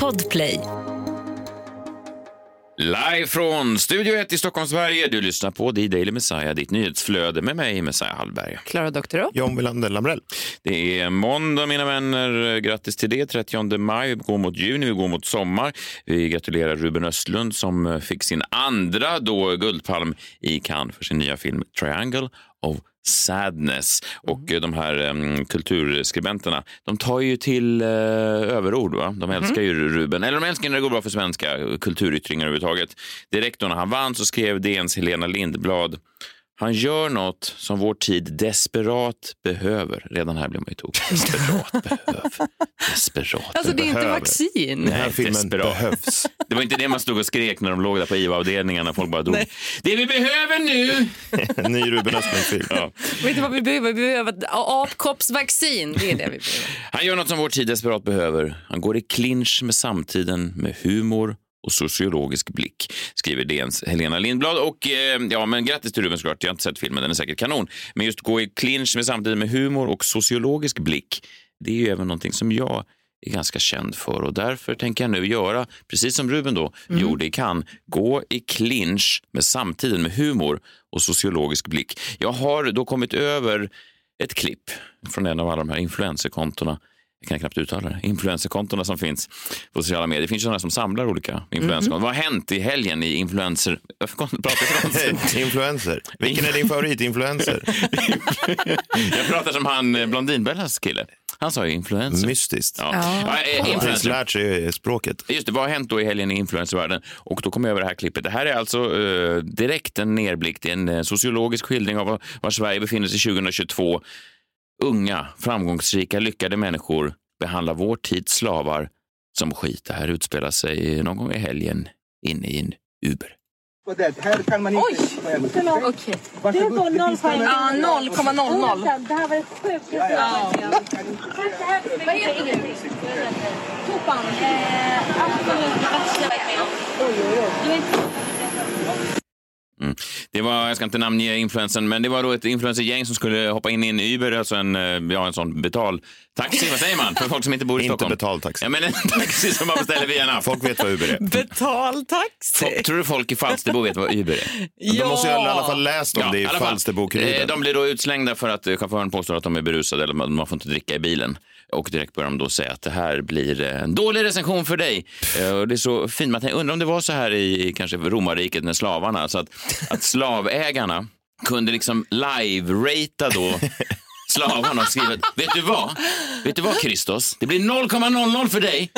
Podplay. Live från Studio 1 i Stockholm, Sverige. Du lyssnar på The Daily Messiah, ditt nyhetsflöde med mig, Messiah Hallberg. Klara Doktorow. John Wilander Lambrell. Det är måndag, mina vänner. Grattis till det. 30 maj. Vi går mot juni, vi går mot sommar. Vi gratulerar Ruben Östlund som fick sin andra då Guldpalm i Cannes för sin nya film Triangle of Sadness. Och eh, de här em, kulturskribenterna, de tar ju till eh, överord. Va? De älskar ju Ruben. Eller de älskar när det går bra för svenska kulturyttringar överhuvudtaget. Direkt då när han vann så skrev DNs Helena Lindblad han gör något som vår tid desperat behöver. Redan här blir man ju tokig. Desperat behöver. Desperat Alltså det är inte behöver. vaccin. Den här Nej, filmen desperat. behövs. Det var inte det man stod och skrek när de låg där på IVA-avdelningarna och folk bara dog. Det vi behöver nu! Ny Ruben Östlund-film. Ja. Vet du vad vi behöver? Vi behöver ett apkoppsvaccin. Det är det vi behöver. Han gör något som vår tid desperat behöver. Han går i clinch med samtiden med humor och sociologisk blick, skriver DNs Helena Lindblad. Och eh, ja, men grattis till Ruben såklart. Jag har inte sett filmen, den är säkert kanon. Men just gå i clinch med samtiden med humor och sociologisk blick, det är ju även någonting som jag är ganska känd för och därför tänker jag nu göra, precis som Ruben då gjorde i Cannes, gå i clinch med samtiden med humor och sociologisk blick. Jag har då kommit över ett klipp från en av alla de här influencerkontona jag kan knappt uttala det, influencerkontona som finns på sociala medier. Det finns ju sådana som samlar olika influencerkonton. Vad har hänt i helgen i influencer... Jag får prata franska. Influencer. Vilken är din favoritinfluencer? Jag pratar som han eh, Blondinbellas kille. Han sa ju influencer. Mystiskt. Ja. Ja, eh, Han har inte ens influencer. lärt sig språket. Just det, vad har hänt då i helgen i influencervärlden? Och då kom jag över det här klippet. Det här är alltså eh, direkt en nedblick, det är en eh, sociologisk skildring av var, var Sverige befinner sig 2022. Unga, framgångsrika, lyckade människor behandlar vår tids slavar som skit. Det här utspelar sig någon gång i helgen inne i en Uber. Det här kan man inte... Oj! Förlåt. Okej. Du får noll poäng. Ja, 0,00. Det här var det sjukaste jag varit med om. Vad heter du? Topan. Eh, Absolut värsta jag varit med om. Inte Mm. Det var, jag ska inte namnge influensen, men det var då ett influencergäng som skulle hoppa in i en Uber, alltså en, eh, ja, en sån betaltaxi, vad säger man, för folk som inte bor i Inte Stockholm? betaltaxi. Ja, men en taxi som man beställer via en app. Folk vet vad Uber är. Betaltaxi. Folk, tror du folk i Falsterbo vet vad Uber är? De måste ju i alla fall läst om Ja, det i. Falsterbo-Kuriren. Eh, De blir då utslängda för att chauffören påstår att de är berusade eller man får inte dricka i bilen. Och direkt börjar de då säga att det här blir eh, en dålig recension för dig. Eh, Och det är så fint. Man undrar om det var så här i i kanske romarriket med slavarna. Så att, att slavägarna kunde liksom live-rata då slavarna och skriva vet du vad? Vet du vad Kristos? Det blir 0,00 för dig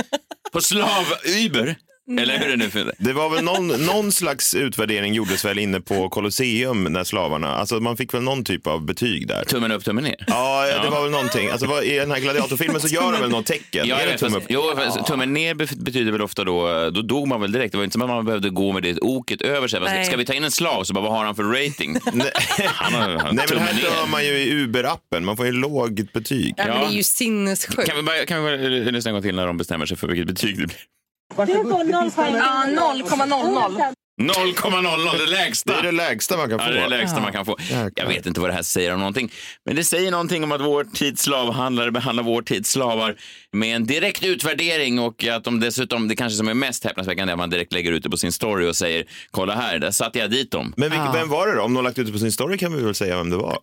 på slav-Uber. Eller hur det nu för Det var väl någon, någon slags utvärdering gjordes väl inne på Colosseum när slavarna, alltså man fick väl någon typ av betyg där. Tummen upp, tummen ner. Ja, det var väl någonting. Alltså, vad- I den här gladiatorfilmen så gör de väl något tecken? Ja, är det tumme fast, upp? jo, fast tummen ner betyder väl ofta då, då dog man väl direkt. Det var inte som att man behövde gå med det oket över sig. Ska, Nej. ska vi ta in en slav så bara, vad har han för rating? Nej, Han har, Nej men här dör man ju i Uber-appen. Man får ju lågt betyg. Ja, men det är ju sinnessjukt. Kan vi bara, kan vi bara lyssna en gång till när de bestämmer sig för vilket betyg det blir? Du får noll poäng. Ja, 0,00. 0,00, det lägsta. Det är det lägsta man kan Ja, få. det är det lägsta man kan få. Jag vet inte vad det här säger om någonting. Men det säger någonting om att vår tids slavhandlare behandlar vår tids slavar med en direkt utvärdering och att de dessutom, det kanske som är mest häpnadsväckande är att man direkt lägger ut det på sin story och säger kolla här, där satte jag dit dem. Men vilket, vem var det då? Om någon lagt ut det på sin story kan vi väl säga vem det var.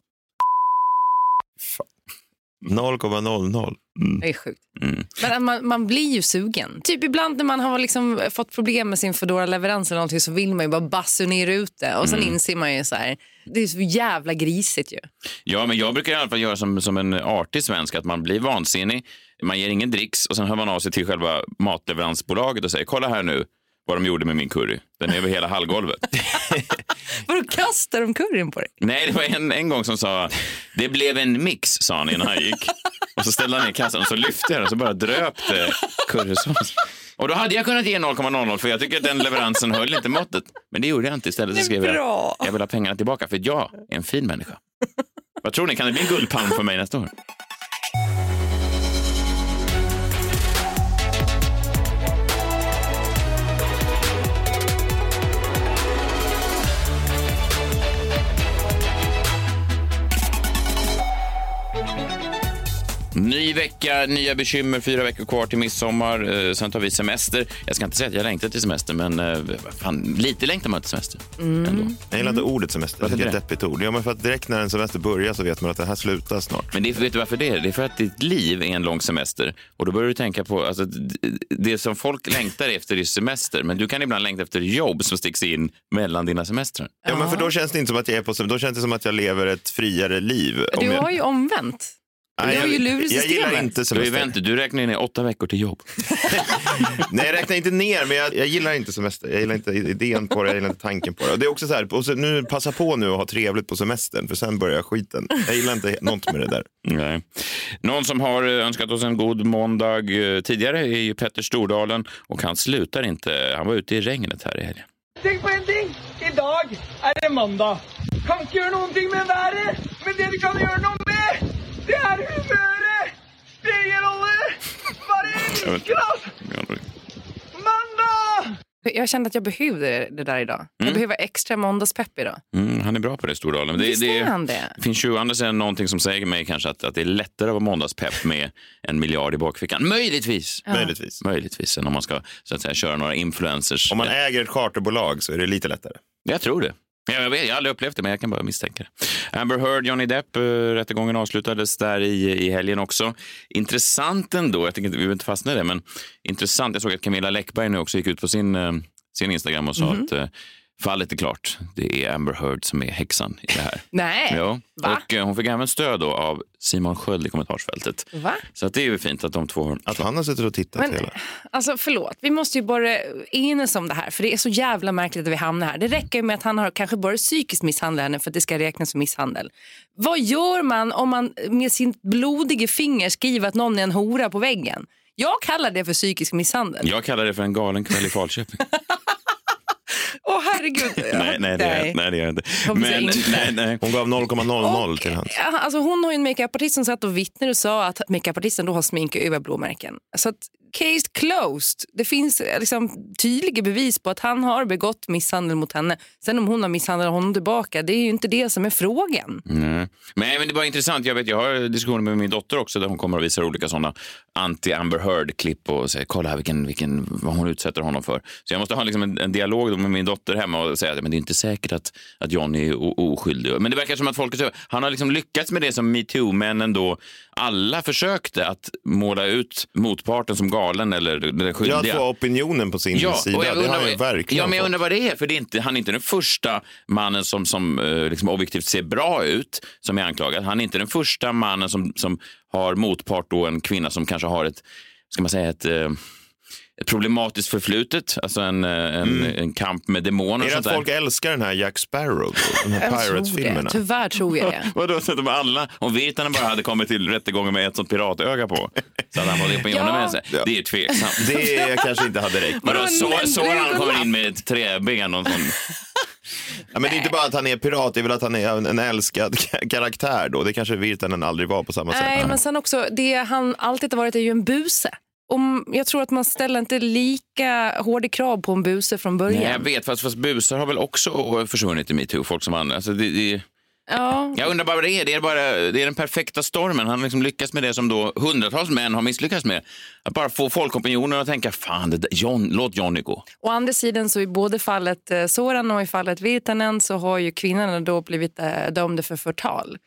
Fan. 0,00. Det är sjukt. Mm. Men man, man blir ju sugen. Typ ibland när man har liksom fått problem med sin Foodora leverans eller någonting så vill man ju bara basunera ut det och sen Mm. inser man ju så här, det är så jävla grisigt ju. Ja, men jag brukar i alla fall göra som, som en artig svensk, att man blir vansinnig, man ger ingen dricks och sen hör man av sig till själva matleveransbolaget och säger kolla här nu vad de gjorde med min curry. Den är över hela hallgolvet. Vadå kastar de curryn på dig? Nej, det var en, en gång som sa det blev en mix, sa han innan han gick. Och så ställde han ner kassan och så lyfte jag den och så bara dröpte currysås. Och då hade jag kunnat ge 0,00 för jag tycker att den leveransen höll inte måttet. Men det gjorde jag inte. Istället så skrev jag jag vill ha pengarna tillbaka för jag är en fin människa. Vad tror ni, kan det bli en guldpalm för mig nästa år? Ny vecka, nya bekymmer, fyra veckor kvar till midsommar. Eh, sen tar vi semester. Jag ska inte säga att jag längtar till semester, men eh, fan, lite längtar man till semester. Ändå. Jag gillar inte ordet semester. Varför Det är ett det? deppigt ord. Ja, men för att direkt när en semester börjar så vet man att det här slutar snart. Men det, vet du varför det är? Det är för att ditt liv är en lång semester. Och då börjar du tänka på, alltså, det som folk längtar efter är semester, men du kan ibland längta efter jobb som sticks in mellan dina semestrar. Ja, men för då känns det inte som att jag är på semester. Då känns det som att jag lever ett friare liv. Du jag... har ju omvänt. Nej, du har ju jag gillar inte Du, semester. vänta, du räknar ner åtta veckor till jobb. Nej, jag räknar inte ner, men jag, jag gillar inte semester. Jag gillar inte idén på det, jag gillar inte tanken på det. Och det är också så här, och så, nu, passa på nu och ha trevligt på semestern, för sen börjar skiten. Jag gillar inte något med det där. Nej. Någon som har önskat oss en god måndag eh, tidigare är ju Petter Stordalen och han slutar inte. Han var ute i regnet här i helgen. Tänk på en ting! Idag är det måndag. Kan inte göra någonting med vädret, men det du kan göra något med, det är humöret! Varje klass! Måndag! Jag kände att jag behövde det där idag. Jag behöver extra måndagspepp idag. Mm, han är bra på det, Stordalen. Det, Visst det, är han det? finns ju andra sidan någonting som säger mig kanske att, att det är lättare att vara måndagspepp med en miljard i bakfickan. Möjligtvis. Möjligtvis. Möjligtvis än om man ska så att säga, köra några influencers. Om man äger ett charterbolag så är det lite lättare. Jag tror det. Jag, vet, jag har aldrig upplevt det, men jag kan bara misstänka det. Amber Heard, Johnny Depp, eh, rättegången avslutades där i, i helgen också. Intressant ändå, jag tänker vi behöver inte fastna i det, men intressant. Jag såg att Camilla Läckberg nu också gick ut på sin, eh, sin Instagram och sa att eh, fallet är klart. Det är Amber Heard som är häxan i det här. Nej. Ja. Va? Och eh, hon fick även stöd då av Simon Sköld i kommentarsfältet. Va? Så att det är ju fint att de två har... Att han har suttit och tittat Men, hela. alltså förlåt, vi måste ju bara enas om det här. För det är så jävla märkligt att vi hamnar här. Det räcker ju med att han har kanske bara psykiskt misshandlat henne för att det ska räknas som misshandel. Vad gör man om man med sin blodiga finger skriver att någon är en hora på väggen? Jag kallar det för psykisk misshandel. Jag kallar det för en galen kväll i Falköping. Åh herregud. nej, nej, det är, nej, det är jag inte. Jag Men, nej, nej. Hon gav 0,00 till hans. Ja, alltså hon har ju en makeupartist som satt och vittnade och sa att makeupartisten då har sminkat över blåmärken. Så att case closed. Det finns eh, liksom tydliga bevis på att han har begått misshandel mot henne. Sen om hon har misshandlat honom tillbaka, det är ju inte det som är frågan. Nej. Men, eh, men det var intressant. Jag, vet, jag har diskussioner med min dotter också där hon kommer och visar olika sådana anti-Amber Heard-klipp och säger kolla här vilken, vilken, vad hon utsätter honom för. Så jag måste ha liksom en, en dialog med min dotter hemma och säga att men det är inte säkert att, att Johnny är oskyldig. Men det verkar som att folk han har liksom lyckats med det som metoo-männen då alla försökte att måla ut motparten som galen eller den Ja, att skyldiga. få opinionen på sin sida. och jag det har undrar- verkligen ja, men jag undrar vad det är. För det är inte, han är inte den första mannen som, som eh, liksom objektivt ser bra ut som är anklagad. Han är inte den första mannen som, som har motpart då en kvinna som kanske har ett, ska man säga, ett, eh, ett problematiskt förflutet. Alltså en, eh, en, en kamp med demoner. Mm. Är det att där. folk älskar den här Jack Sparrow? De här. Pirates-filmerna? Tyvärr tror jag det. Vadå, så att de alla, om Virtanen bara hade kommit till rättegången med ett sånt piratöga på så hade han fått opinionen Ja. med sig. Det är tveksamt. Det kanske inte hade räckt. Vadå, så, så han kommer in med ett träben och sån. Ja, men det är inte bara att han är pirat, det är väl att han är en, älskad ka- karaktär då. Det kanske Virtanen aldrig var på samma Nej, sätt. men sen också, det han alltid har varit är ju en buse. Om, jag tror att man ställer inte lika hårda krav på en buse från början. Nej, jag vet, fast, fast busar har väl också försvunnit i metoo. Folk som använder. Alltså, det, det, Ja, jag undrar bara vad det är. Det är, bara, det är den perfekta stormen. Han har liksom lyckats med det som då hundratals män har misslyckats med. Att bara få folkopinionen att tänka, fan, det där, John, låt Johnny gå. Å andra sidan så i både fallet eh, Soran och i fallet Virtanen så har ju kvinnorna då blivit eh, dömda för förtal.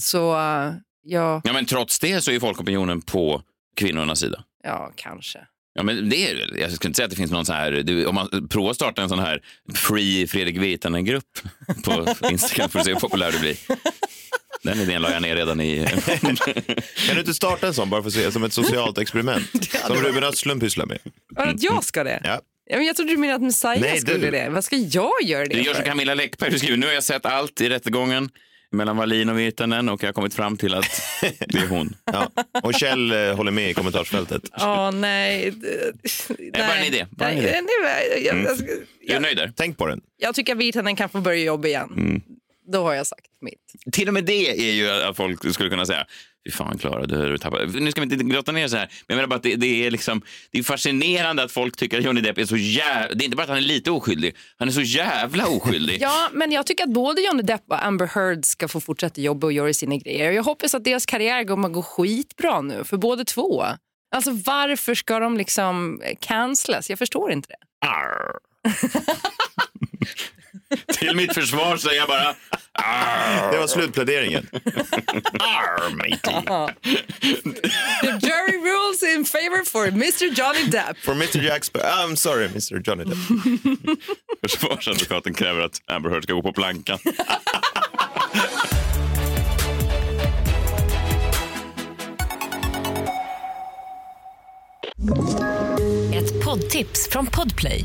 Så eh, ja, Ja, men trots det så är folkopinionen på kvinnornas sida. Ja, kanske. Ja, men det är, jag skulle inte säga att det finns någon så här... Du, om man provar att starta en sån här Free Fredrik Virtanen-grupp på Instagram för att se hur populär du blir. Den idén la jag ner redan i... Kan du inte starta en sån bara för att se, som ett socialt experiment? Som Ruben Östlund pysslar med. Att jag ska det? Ja. Ja, men jag trodde du menade att Messiah Nej, skulle du. det. Vad ska jag göra det Du gör som? Camilla Läckberg. Du skriver nu har jag sett allt i rättegången mellan Wallin och Virtanen och jag har kommit fram till att det är hon. Ja. Och Kjell eh, håller med i kommentarsfältet. Ja, nej. bara en idé, bara en Nej, idé. nej, jag, jag, Är du jag, nöjd där? Tänk på den. jag tycker att Virtanen kan få börja jobba igen. Mm. Då har jag sagt mitt. Till och med det är ju att folk skulle kunna säga Fy fan Klara, du har tappat. Nu ska vi inte grotta ner så här. Men jag menar bara att det, det, är liksom, det är fascinerande att folk tycker att Johnny Depp är så jävla... Det är inte bara att han är lite oskyldig, han är så jävla oskyldig. Ja, men jag tycker att både Johnny Depp och Amber Heard ska få fortsätta jobba och göra sina grejer. Jag hoppas att deras karriär kommer att gå skitbra nu för båda två. Alltså varför ska de liksom cancelas? Jag förstår inte det. Till mitt försvar säger jag bara Det var slutpläderingen. arr matey. The jury rules in favor for Mr Johnny Depp. For Mr Jack Sparrow. I'm sorry, Mr Johnny Depp. Försvarsadvokaten kräver att Amber Heard ska gå på plankan. Ett poddtips från Podplay.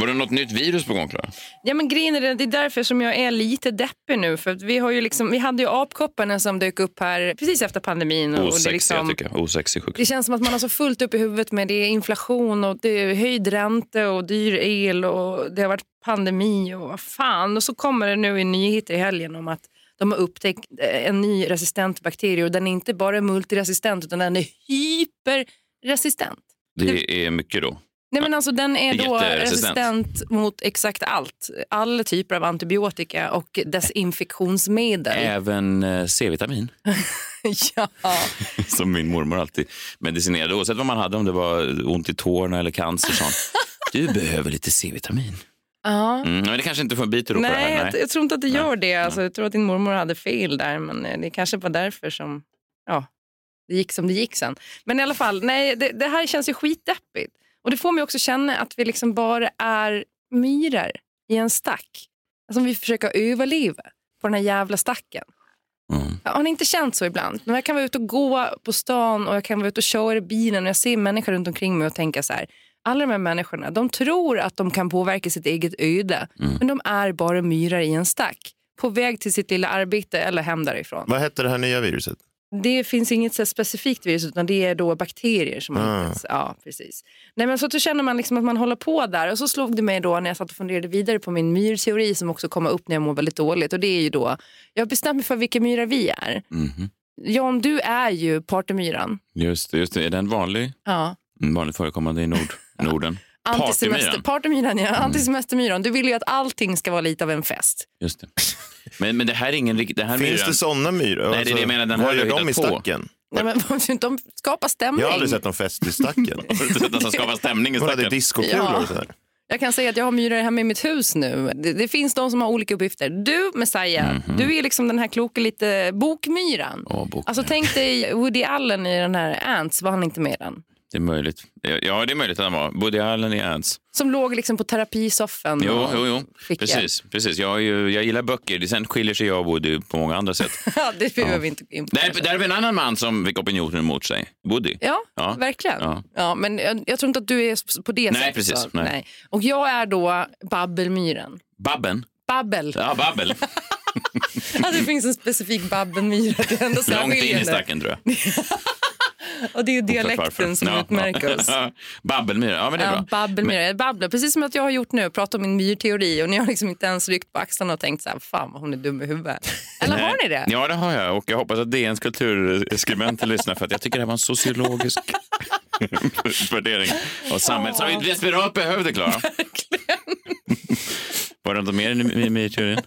Var det något nytt virus på gång Klara? Ja, men grejen är det, det är därför som jag är lite deppig nu. För vi, har ju liksom, vi hade ju apkopparna som dök upp här precis efter pandemin. Och, och det, Osexig liksom, jag tycker jag. Osexig sjukdom. det känns som att man har så fullt upp i huvudet med det är inflation och det är höjd ränta och dyr el och det har varit pandemi och vad fan. Och så kommer det nu i nyheter i helgen om att de har upptäckt eh, en ny resistent bakterie och den är inte bara multiresistent utan den är hyperresistent. Det är mycket då. Nej, men alltså, den är då resistent mot exakt allt. Alla typer av antibiotika och desinfektionsmedel. Även eh, C-vitamin, ja. som min mormor alltid medicinerade. Oavsett vad man hade, om det var ont i tårna eller cancer. Sånt. Du behöver lite C-vitamin. ja. Mm, men det kanske inte får en bit på det Nej, här. jag, jag tror inte att det gör det. Alltså, jag tror att din mormor hade fel där, men eh, det kanske var därför som ja, det gick som det gick sen. Men i alla fall, nej, det, det här känns ju skitdeppigt. Och det får mig också känna att vi liksom bara är myror i en stack. Som vi försöker överleva på den här jävla stacken. Mm. Har ni inte känt så ibland? När jag kan vara ute och gå på stan och jag kan vara ute och köra i bilen och jag ser människor runt omkring mig och tänka så här. Alla de här människorna, de tror att de kan påverka sitt eget öde. Men de är bara myror i en stack. På väg till sitt lilla arbete eller hem därifrån. Vad hette det här nya viruset? Det finns inget så specifikt virus utan det är då bakterier som har Ah. hittats. Ja, precis. Nej, men så då känner man liksom att man håller på där och så slog det mig då när jag satt och funderade vidare på min myrteori som också kommer upp när jag mår väldigt dåligt och det är ju då, jag har bestämt mig för vilka myrar vi är. Mhm. John, du är ju partymyran. Just, det, just det. Är den vanlig? Ja. Mm, Vanligt förekommande i Nord, Norden? Antisemester, Partymyran? partymyran, Mm. ja. Antisemestermyran. Du vill ju att allting ska vara lite av en fest. Just det. Men, men det här är ingen riktig... Det här Finns myran, det sådana myror? Alltså, Nej, det är det jag menar, den här vad har gör jag de i hittat på. stacken? Nej, men, de skapar stämning. Jag har aldrig sett någon fest i stacken. Har du inte sett den som skapar stämning i Vad hade stacken? discokulor Ja. och sådär? Jag kan säga att jag har myror hemma i mitt hus nu. Det, det finns de som har olika uppgifter. Du, Messiah, du är liksom den här kloka lite bokmyran. Åh, bokmyran. Alltså tänk dig Woody Allen i den här Ants, var han inte med i den? Det är möjligt. Ja, det är möjligt att han var. Woody Allen i Ants. Som låg liksom på terapisoffan. Jo, jo, jo. Precis. precis. Jag, ju, jag gillar böcker. Det- Sen skiljer sig jag och Woody på många andra sätt. Ja, det behöver vi inte in på. Där, där är vi en annan man som fick opinionen emot sig. Woody. Ja, Ja. verkligen. Ja. Ja. men jag, jag tror inte att du är på det Nej, sättet. precis. så. Nej. Och jag är då babbelmyran. Babben. Babbel. Ja, babbel. Att det finns en specifik ändå Långt in i stacken tror jag. Och det är ju dialekten som Ja, utmärker oss. ja. Babbelmyra. Ja, men det är Ja, bra. babbelmyra. Jag babblar, precis som att jag har gjort nu, pratat om min myrteori och ni har liksom inte ens ryckt på axlarna och tänkt så här, fan vad hon är dum i huvudet. Eller har ni det? Ja, det har jag. Och jag hoppas att DNs kulturskribenter lyssnar för att jag tycker det här var en sociologisk värdering av samhället som vi desperat behövde, Klara. Var det något mer i myrteorin?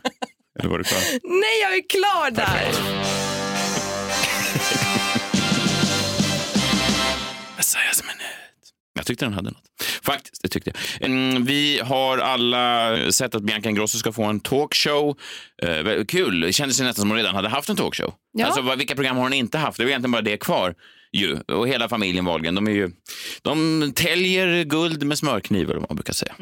Eller var du klar? Nej, jag är klar där! Messiahs tyckte den hade något. Faktiskt, det tyckte jag. Mm, Vi har alla sett att Bianca Ingrosso ska få en talkshow. Eh, kul, det kändes nästan som hon redan hade haft en talkshow. Ja. Alltså, vilka program har hon inte haft? Det är egentligen bara det kvar. Ju. Och hela familjen Wahlgren, de, är ju, de täljer guld med smörkniv, eller vad man brukar säga.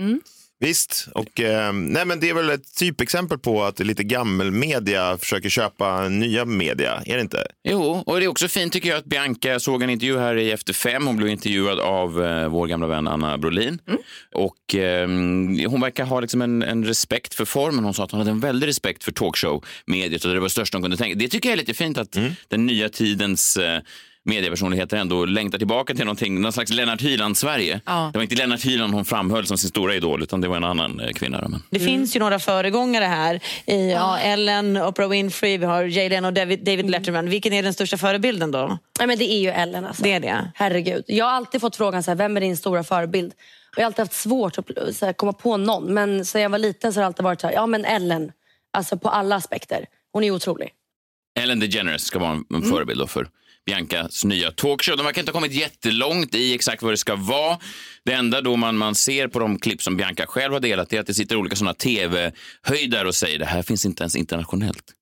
Visst, och eh, nej, men det är väl ett typexempel på att lite gammelmedia försöker köpa nya media, är det inte? Jo, och det är också fint tycker jag att Bianca, jag såg en intervju här i Efter fem, hon blev intervjuad av eh, vår gamla vän Anna Brolin. Och eh, hon verkar ha liksom en, en respekt för formen. Hon sa att hon hade en väldig respekt för talkshow-mediet och det var det största hon kunde tänka. Det tycker jag är lite fint att den nya tidens eh, mediepersonligheter ändå längtar tillbaka till någonting, någon slags Lennart Hyland-Sverige. Ja. Det var inte Lennart Hyland hon framhöll som sin stora idol, utan det var en annan eh, kvinna. Men... Det finns ju några föregångare här. I, ja, Ellen, Oprah Winfrey, vi har Jay Leno och David, David Letterman. Vilken är den största förebilden då? Nej, men det är ju Ellen. Alltså. Det är det. Herregud. Jag har alltid fått frågan så här, vem är din stora förebild. Och jag har alltid haft svårt att så här, komma på någon. Men sen jag var liten så har det alltid varit så här, ja men Ellen. Alltså på alla aspekter. Hon är otrolig. Ellen DeGeneres ska vara en, en förebild då för Biancas nya talkshow. De verkar inte ha kommit jättelångt i exakt vad det ska vara. Det enda då man, man ser på de klipp som Bianca själv har delat är att det sitter olika sådana tv-höjdare och säger det här finns inte ens internationellt.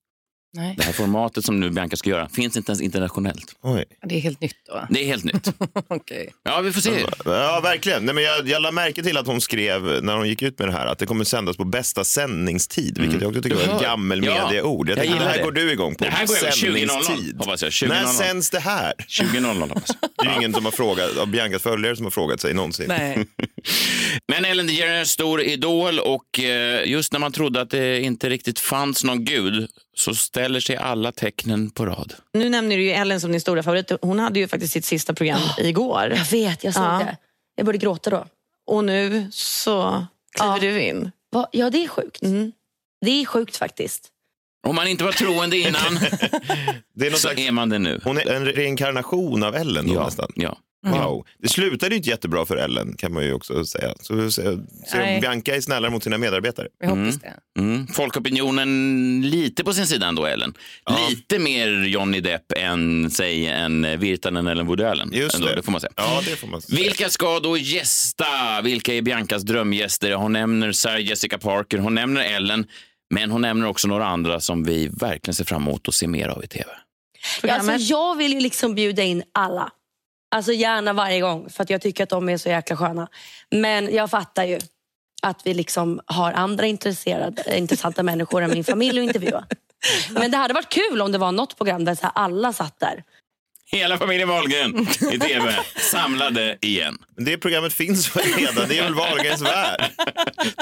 Nej. Det här formatet som nu Bianca ska göra finns inte ens internationellt. Oj. Det är helt nytt då. Det är helt nytt. Okej. Ja, vi får se. Ja, verkligen. Nej, men jag, jag la märke till att hon skrev, när hon gick ut med det här, att det kommer sändas på bästa sändningstid, vilket jag också tycker var ett gammel Ja, medieord. Jag jag tänkte, det här går du igång på. Det här går jag- 20.00 hoppas jag. 20.00. När sänds det här? 20.00 hoppas jag. Det är ju ingen som har frågat, av Biancas följare som har frågat sig någonsin. Nej. Men Ellen DeGeneres stor idol och eh, just när man trodde att det inte riktigt fanns någon gud så ställer sig alla tecknen på rad. Nu nämner du ju Ellen som din stora favorit. Hon hade ju faktiskt sitt sista program igår. Jag vet, jag såg Ja. det. Jag började gråta då. Och nu så kliver Ja. du in. Va? Ja, det är sjukt. Mm. Det är sjukt faktiskt. Om man inte var troende innan Det är något så slags, är man det nu. hon är en reinkarnation av Ellen då, Ja, nästan. ja. Wow. Det slutade ju inte jättebra för Ellen kan man ju också säga. Så, så, så. Bianca är snällare mot sina medarbetare. Vi hoppas det. Mm. Folkopinionen lite på sin sida ändå, Ellen. Lite mer Johnny Depp än, säg, en Virtanen eller en Woody Allen. Just ändå, det. det får man säga. Ja, det får man säga. Vilka ska då gästa? Vilka är Biancas drömgäster? Hon nämner Sarah Jessica Parker, hon nämner Ellen, men hon nämner också några andra som vi verkligen ser fram emot att se mer av i tv. Ja, alltså, jag vill ju liksom bjuda in alla. Alltså gärna varje gång, för att jag tycker att de är så jäkla sköna. Men jag fattar ju att vi liksom har andra intresserade, intressanta människor än min familj att intervjua. Men det hade varit kul om det var något program där så här alla satt där. Hela familjen Wahlgren i tv, samlade igen. Det programmet finns väl redan, det är väl Wahlgrens värld.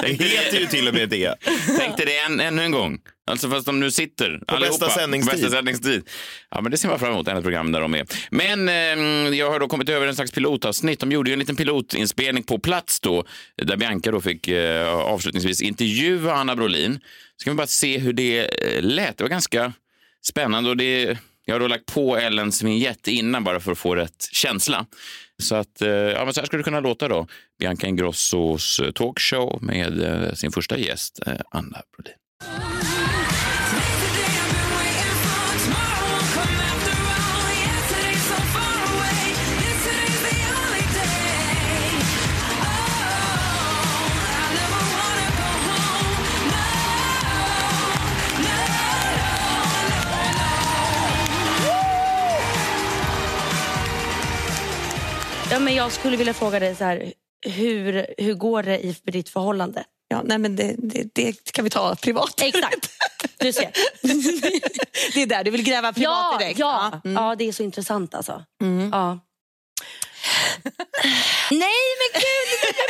Det heter ju till och med det. Tänk dig det en, ännu en gång. Alltså fast de nu sitter På bästa sändningstid. Bästa sändningstid. Ja, men det ser man fram emot, ännu ett program där de är. Men eh, jag har då kommit över en slags pilotavsnitt. De gjorde ju en liten pilotinspelning på plats då, där Bianca då fick eh, avslutningsvis intervjua Anna Brolin. Ska vi bara se hur det eh, lät. Det var ganska spännande och det jag har då lagt på Ellens vignett innan bara för att få rätt känsla. Så att, eh, ja, men så här skulle det kunna låta då. Bianca Ingrossos talkshow med eh, sin första gäst, eh, Anna Brolin. Ja, men jag skulle vilja fråga dig så här, hur, hur går det i ditt förhållande? Ja, nej, men det, det, det kan vi ta privat. Exakt. Du ser. Det är där du vill gräva privat ja, direkt. Ja, Mm. ja, det är så intressant alltså. Ja. Nej men gud!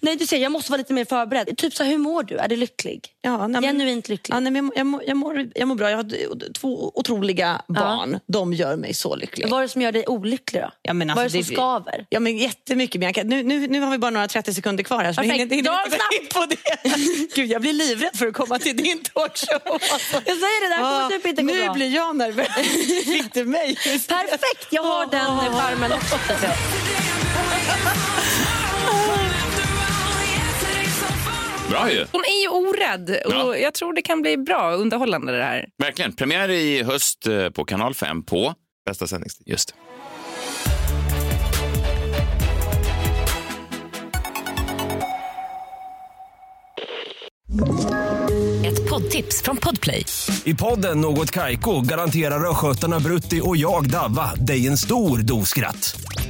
Nej du ser, jag måste vara lite mer förberedd. Typ så här, hur mår du? Är du lycklig? Ja, nej, Genuint lycklig? Ja, nej, men jag, mår, jag, mår, jag mår bra. Jag har två otroliga barn. De gör mig så lycklig. Vad är det som gör dig olycklig då? Ja, men Vad är alltså, det som skaver? Ja, men jättemycket Bianca. Nu, nu, nu har vi bara några 30 sekunder kvar här. Så vi Perfekt. hinner, hinner inte in på det. Gud, jag blir livrädd för att komma till din talkshow. Alltså. Jag säger det, det här kommer typ inte gå nu bra. blir jag nervös. Fick du mig? Perfekt, jag har den charmen också. Bra ju! Hon är ju orädd och Ja. jag tror det kan bli bra underhållande det här. Verkligen. Premiär i höst eh, på Kanal 5 på... Bästa sändningstid. Just det. Ett poddtips från Podplay. I podden Något Kaiko garanterar östgötarna Brutti och jag, Davva, dig en stor dos skratt.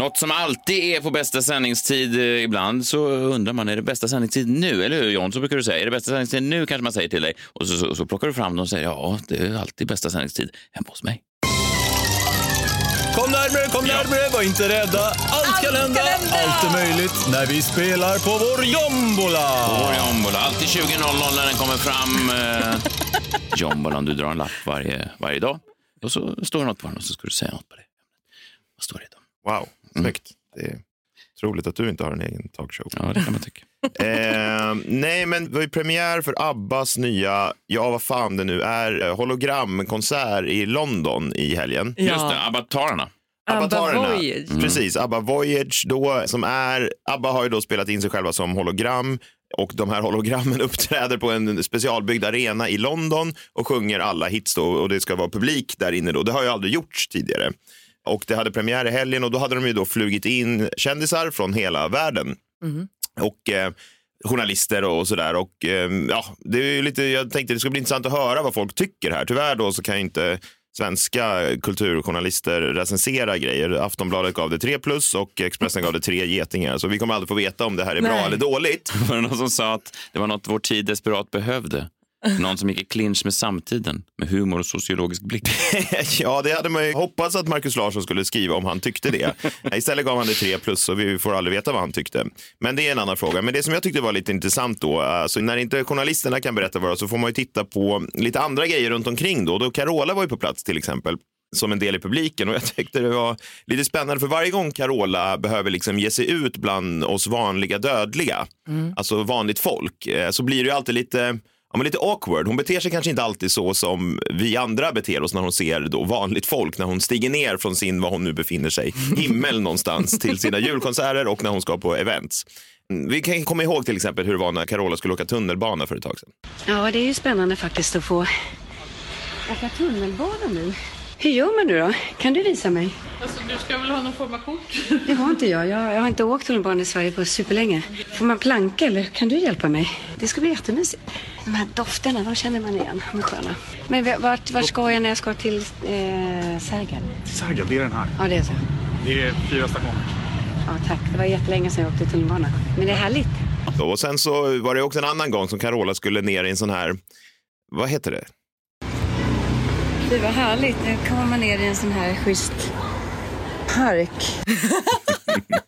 Något som alltid är på bästa sändningstid. eh, Ibland så undrar man, är det bästa sändningstid nu? Eller hur John? Så brukar du säga. Är det bästa sändningstid nu kanske man säger till dig. Och så, så, så plockar du fram dem och säger, ja, det är alltid bästa sändningstid hemma hos mig. Kom närmare, kom närmare, var inte rädda. Allt kan hända, allt är möjligt när vi spelar på vår jombola. Vår jombola. Alltid 20.00 när den kommer fram. Eh, jombolan, du drar en lapp varje, varje dag. Och så står det något på den och så ska du säga något på det. Vad står det då? Wow, snyggt. Det är troligt att du inte har en egen talkshow. Ja, det kan man tycka. eh, nej, men det var ju premiär för Abbas nya, ja vad fan det nu är, eh, hologramkonsert i London i helgen. Just det, Abbatarerna. Abbatarerna. Abba Voyage. Mm. Precis, Abba Voyage då, som är, Abba har ju då spelat in sig själva som hologram och de här hologrammen uppträder på en specialbyggd arena i London och sjunger alla hits då och det ska vara publik där inne då. Det har ju aldrig gjorts tidigare. Och det hade premiär i helgen och då hade de ju då flugit in kändisar från hela världen. Och eh, journalister och sådär. Och eh, ja, det är lite, jag tänkte det skulle bli intressant att höra vad folk tycker här. Tyvärr då så kan ju inte svenska kulturjournalister recensera grejer. Aftonbladet gav det 3 plus och Expressen gav det 3 getingar. Så vi kommer aldrig få veta om det här är bra Nej. eller dåligt. Var det någon som sa att det var något vår tid desperat behövde? Någon som gick i clinch med samtiden, med humor och sociologisk blick. ja, det hade man ju hoppats att Markus Larsson skulle skriva om han tyckte det. Istället gav han det 3 plus och vi får aldrig veta vad han tyckte. Men det är en annan fråga. Men det som jag tyckte var lite intressant då, alltså när inte journalisterna kan berätta vad så får man ju titta på lite andra grejer runt omkring då. Då Carola var ju på plats till exempel som en del i publiken och jag tyckte det var lite spännande för varje gång Carola behöver liksom ge sig ut bland oss vanliga dödliga, alltså vanligt folk, eh, så blir det ju alltid lite Ja, men lite awkward. Hon beter sig kanske inte alltid så som vi andra beter oss när hon ser då vanligt folk, när hon stiger ner från sin, var hon nu befinner sig, himmel någonstans till sina julkonserter och när hon ska på events. Mm, Vi kan komma ihåg till exempel hur det var när Carola skulle åka tunnelbana för ett tag sedan. Ja, det är ju spännande faktiskt att få åka tunnelbana nu. Hur gör man nu då? Kan du visa mig? Alltså, du ska väl ha någon form av kort? Det har inte jag. Jag, jag har inte åkt tunnelbana i Sverige på superlänge. Får man planka eller kan du hjälpa mig? Det ska bli jättemysigt. De här dofterna, de känner man igen. De är sköna. Men vart, vart ska jag när jag ska till eh, Sergel? Sergel, det är den här. Ja, det är så. Det är fyra stationer. Ja, tack. Det var jättelänge sedan jag åkte tunnelbana. Men det är härligt. Och sen så var det också en annan gång som Carola skulle ner i en sån här, vad heter det? Det var härligt. Nu kommer man ner i en sån här schysst park.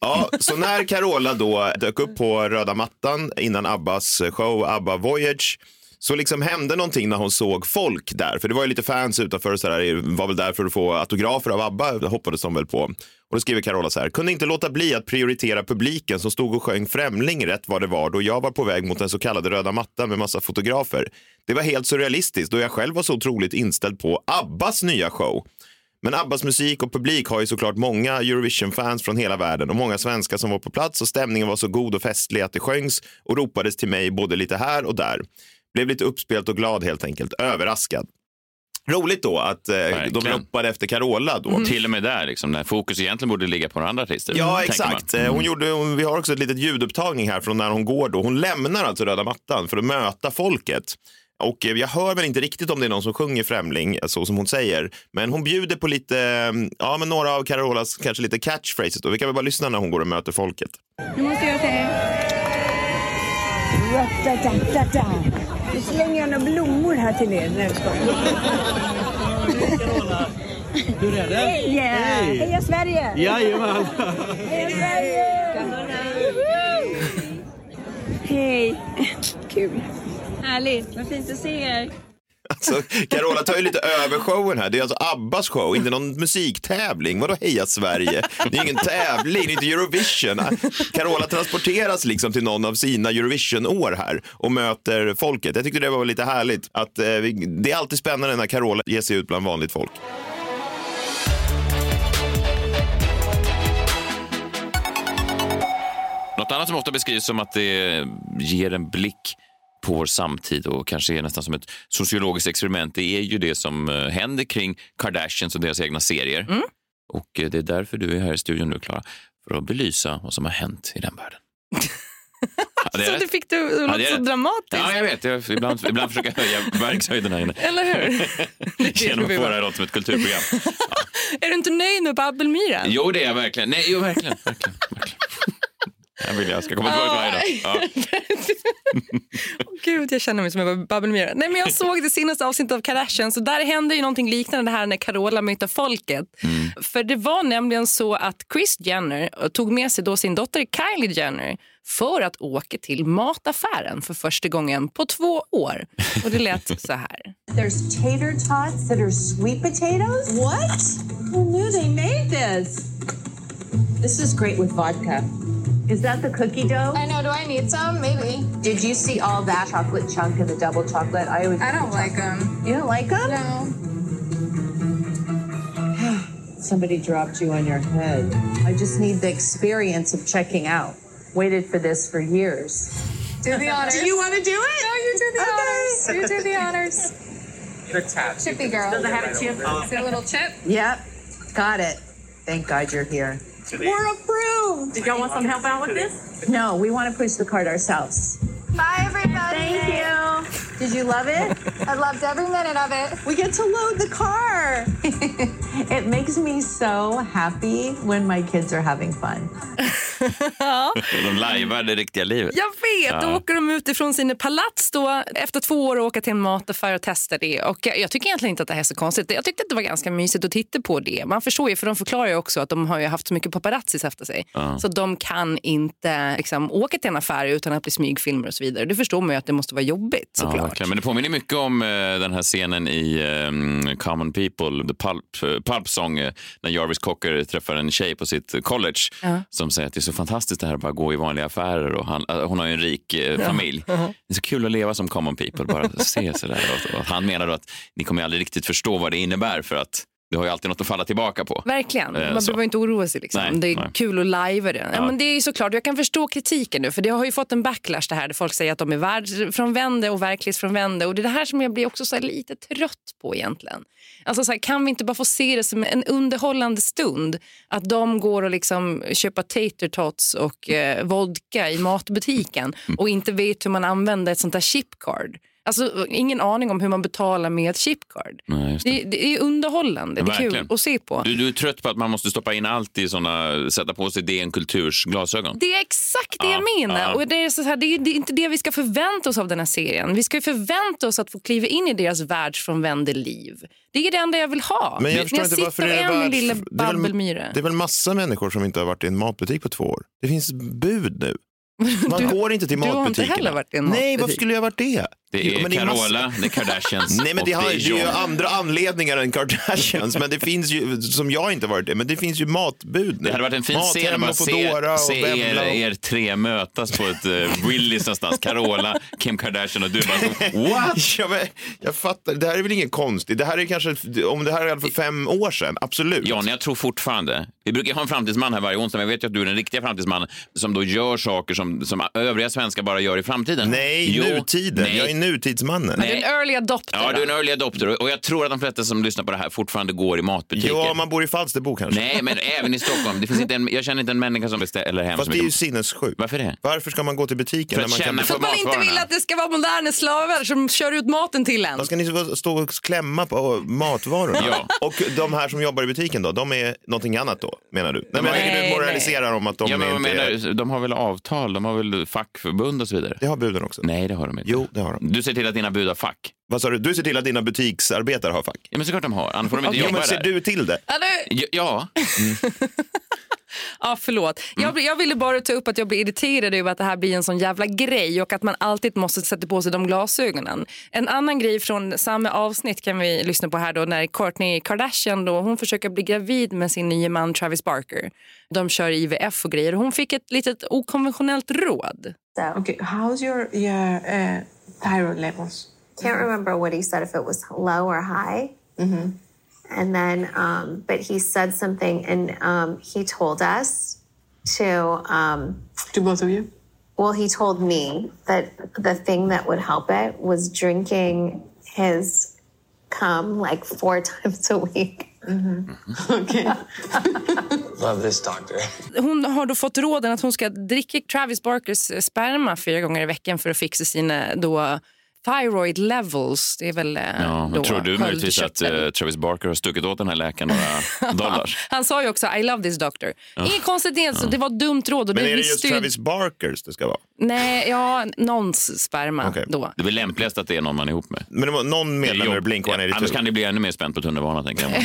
Ja, så när Carola då dök upp på röda mattan innan Abbas show Abba Voyage så liksom hände någonting när hon såg folk där. För det var ju lite fans utanför och sådär. var väl där för att få autografer av Abba, det hoppades de väl på. Och då skriver Carola så här. Kunde inte låta bli att prioritera publiken som stod och sjöng Främling rätt vad det var då jag var på väg mot den så kallade röda mattan med massa fotografer. Det var helt surrealistiskt då jag själv var så otroligt inställd på Abbas nya show. Men Abbas musik och publik har ju såklart många Eurovision-fans från hela världen och många svenskar som var på plats och stämningen var så god och festlig att det sjöngs och ropades till mig både lite här och där. Blev lite uppspelt och glad helt enkelt, överraskad. Roligt då att eh, de ropade efter Carola då. Till och med där, liksom, när fokus egentligen borde ligga på några andra artister. Ja, tänker exakt. Eh, Hon gjorde, hon, vi har också ett litet ljudupptagning här från när hon går då. Hon lämnar alltså röda mattan för att möta folket. Och eh, jag hör väl inte riktigt om det är någon som sjunger Främling, eh, så som hon säger. Men hon bjuder på lite, ja men några av Carolas kanske lite catchphrases då. Vi kan väl bara lyssna när hon går och möter folket. Nu måste jag säga... Nu slänger jag några blommor här till er. Nej, jag skojar. Hur är det? Hej! Heja Sverige! Jajamän! Heja Sverige! Hej! Kul. Härligt. Vad fint att se er. Alltså, Carola tar ju lite över showen här. Det är alltså Abbas show, inte någon musiktävling. Vadå heja Sverige? Det är ingen tävling, det är inte Eurovision. Carola transporteras liksom till någon av sina Eurovision-år här och möter folket. Jag tyckte det var lite härligt. Att, eh, vi- det är alltid spännande när Carola ger sig ut bland vanligt folk. Något annat som ofta beskrivs som att det ger en blick på vår samtid och kanske är nästan som ett sociologiskt experiment. Det är ju det som eh, händer kring Kardashians och deras egna serier. Mm. Och eh, det är därför du är här i studion nu, Klara. För att belysa vad som har hänt i den världen. Jag Så det fick du låta så dramatiskt. Ja, jag vet. Jag, ibland, ibland försöker jag höja verkshöjden här inne. Eller hur? Genom att få det här låta som ett kulturprogram. Är du inte nöjd med Babbelmyran? Jo, det är jag verkligen. Nej, jo, verkligen. verkligen, verkligen. Jag vill jag ska komma tillbaka varje dag. Ja. Gud, jag känner mig som jag var Babbelmyra. Nej, men jag såg det senaste avsnittet av Kardashian så där hände ju någonting liknande här när Carola mötte folket. För det var nämligen så att Chris Jenner tog med sig då sin dotter Kylie Jenner för att åka till mataffären för första gången på två år. Och det lät så här. There's tater tots that are sweet potatoes. What? Who knew they made this? This is great with vodka. Is that the cookie dough? I know. Do I need some? Maybe. Did you see all that chocolate chunk and the double chocolate? I always. I don't like them. You don't like them? No. Somebody dropped you on your head. I just need the experience of checking out. Waited for this for years. Do the honors. Do you want to do it? No, you do the Okay. honors. You do the honors. Chippy girl. Does it have a chip? Is it a little chip? Yep. Got it. Thank God you're here. We're approved. Did y'all want some help out with this? No, we want to push the cart ourselves. Bye, everybody. Thank you. Did you love it? I loved every minute of it. We get to load the car. it makes me so happy when my kids are having fun. De lajvar det riktiga livet. Jag vet, då Ja. åker de ut ifrån sina palats då, efter två år och åka till en mataffär och testa det. Och jag, jag tycker egentligen inte att det här är så konstigt. Jag tyckte att det var ganska mysigt att titta på det. Man förstår ju, för de förklarar ju också att de har ju haft så mycket paparazzis efter sig. Ja. Så de kan inte liksom, åka till en affär utan att bli smygfilmer och så vidare. Det förstår man ju att det måste vara jobbigt Ja, såklart. verkligen. Men det påminner mycket om eh, den här scenen i eh, Common People, The Pulp, eh, Pulp Song, eh, när Jarvis Cocker träffar en tjej på sitt college Ja. som säger att det är så fantastiskt det här att bara gå i vanliga affärer och han, eh, hon har ju en rik eh, Ja. familj. Ja. Det är så kul att leva som common people, bara se sådär. Och, och han menar då att ni kommer aldrig riktigt förstå vad det innebär för att du har ju alltid något att falla tillbaka på. Verkligen. Eh, Man så. behöver inte oroa sig. Liksom. Nej, det är nej. kul att lajva det. Ja. Ja. men det är såklart, jag kan förstå kritiken nu. För Det har ju fått en backlash det här där folk säger att de är världsfrånvända och verklighetsfrånvända. Och det är det här som jag blir också så lite trött på egentligen. Alltså så här, kan vi inte bara få se det som en underhållande stund? Att de går och liksom köper tater tots och eh, vodka i matbutiken och inte vet hur man använder ett sånt där chipcard. Alltså ingen aning om hur man betalar med ett chipcard. Nej, det. Det, det är underhållande, det är kul Verkligen. att se på. Du, du är trött på att man måste stoppa in allt i såna, sätta på sig DN Kulturs glasögon? Det är exakt det Ja, jag menar. ja. Och det, är så här, det, är, det är inte det vi ska förvänta oss av den här serien. Vi ska ju förvänta oss att få kliva in i deras världsfrånvände liv. Det är det enda jag vill ha. Men jag När förstår inte sitter varför det är världs- lilla det är väl- babbelmyra. Det är väl massa människor som inte har varit i en matbutik på två år. Det finns bud nu. Man Du- går inte till du har inte matbutikerna. heller varit i en Nej, matbutik. varför skulle jag ha varit det? Det Jo, är men Carola, massa- det är Kardashians Nej, men det, har, det är det är ju andra anledningar än Kardashians. Men det finns ju, som jag inte varit det, men det finns ju matbud nu. Det hade varit en fin scen att se, och se er, och- er tre mötas på ett uh, Willys någonstans. Carola, Kim Kardashian och du bara what? Ja, men, jag fattar, det här är väl inget konstigt. Det här är kanske, om det här är för fem år sedan, absolut. Jan, jag tror fortfarande, vi brukar ha en framtidsman här varje onsdag, men jag vet ju att du är den riktiga framtidsmannen som då gör saker som, som övriga svenskar bara gör i framtiden. Nej, Jo, nutiden. nej. Nutidsmannen. Men det är en early adopter. Ja, du är en early adopter och jag tror att de flesta som lyssnar på det här fortfarande går i matbutiker. Ja, man bor i Falsterbo kanske. Nej, men även i Stockholm. Det finns inte en, jag känner inte en människa som beställer hem Fast så det är ju sinnessjukt. Varför det? Varför ska man gå till butiken För när att man kan känna För att man inte vill att det ska vara moderna slavar som kör ut maten till en. Då ska ni stå och klämma på matvarorna. Ja. Och de här som jobbar i butiken då, de är någonting annat då, menar du? Nej, men Nej, du moraliserar om att de Ja, men inte menar är... du? De har väl avtal, de har väl fackförbund och så vidare? Det har buden också. Nej, det har de inte. Jo, det har de. Du ser till att dina bud har fack? Vad sa du? Du ser till att dina butiksarbetare har fack? Ja, men såklart de har. Annars får de inte Ja, jobba men ser där. du till det? Eller? Ja, Ja, Ja, förlåt. Mm. Jag, jag ville bara ta upp att jag blir irriterad över att det här blir en sån jävla grej och att man alltid måste sätta på sig de glasögonen. En annan grej från samma avsnitt kan vi lyssna på här då när Kourtney Kardashian då, hon försöker bli gravid med sin nya man Travis Barker. De kör IVF och grejer och hon fick ett litet okonventionellt råd. Okay, how's your your uh, thyroid levels? Can't remember what he said if it was low or high. Mm-hmm. And then, um, but he said something, and um, he told us to um, To both of you? well, he told me that the thing that would help it was drinking his cum like four times a week. Okay. Love this doctor. Hon har då fått råden att hon ska dricka Travis Barkers sperma fyra gånger i veckan för att fixa sina då thyroid levels. Det är väl eh, Ja, då men tror du möjligtvis att eh, Travis Barker har stuckit åt den här läkaren några dollars? Han sa ju också I love this doctor. Ja. Inget konstigt det, alltså, det var ett dumt råd. Och Men det är det just Travis Barkers det ska vara? Nej, ja, någons sperma Okej. då. Det är väl lämpligast att det är någon man är ihop med. Men det var någon medlem ur Blink ja, 182. Annars kan det bli ännu mer spänt på tunnelbanan. Tänker jag.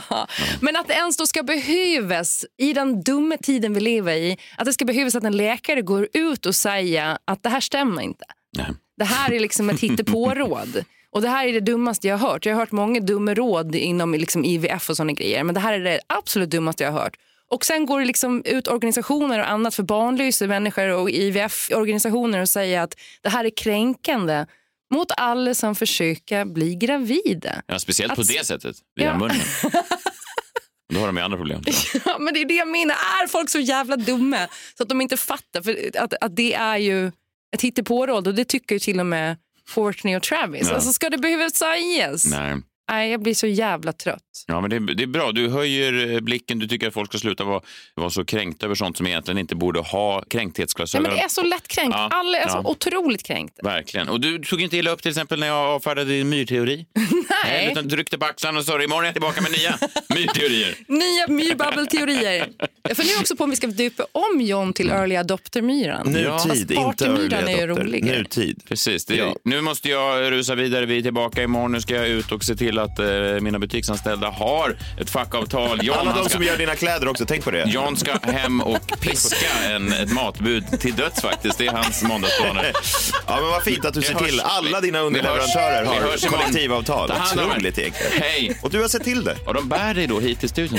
Men att det ens då ska behövas i den dumma tiden vi lever i, att det ska behövas att en läkare går ut och säger att det här stämmer inte. Nej. Det här är liksom ett hittepåråd. Och det här är det dummaste jag har hört. Jag har hört många dumma råd inom liksom IVF och såna grejer. Men det här är det absolut dummaste jag har hört. Och sen går det liksom ut organisationer och annat för barnlösa människor och IVF-organisationer och säger att det här är kränkande mot alla som försöker bli gravida. Ja, speciellt på Att- det sättet, via Ja. munnen. Då har de ju andra problem. Ja, men det är det jag menar. Är folk så jävla dumma så att de inte fattar för att, att det är ju ett hittepåråd och det tycker ju till och med Courtney och Travis. Ja. Alltså ska det behöva sägas? Nej. Nej, jag blir så jävla trött. Ja, men det, är- det är bra. Du höjer eh, blicken. Du tycker att folk ska sluta vara, vara så kränkta över sånt som egentligen inte borde ha Nej, kränkthetsglasögon. men det är så lättkränkt. Ja, Alla är så ja. otroligt kränkta. Verkligen. Och du tog inte illa upp till exempel när jag avfärdade din myrteori? Nej. Utan du ryckte på axlarna och sa imorgon är jag tillbaka med nya myrteorier. Nya myrbabbelteorier. Jag funderar också på om vi ska döpa om John till early adopter-myran. Nutid, inte early Partymyran är ju adopter. roligare. Nutid. Precis. Det, Ja. Nu måste jag rusa vidare. Vi är tillbaka imorgon. Nu ska jag ut och se till att eh, mina butiksanställda har ett fackavtal. John, Alla de ska, som gör dina kläder också, tänk på det. John ska hem och piska en, ett matbud till döds faktiskt. Det är hans måndagsplaner. Ja, men vad fint att du ser till. Alla dina Vi underleverantörer. Vi har hörs kollektivavtal. Otroligt egentligen. Hej! Och du har sett till det. Och de bär dig då hit till studion.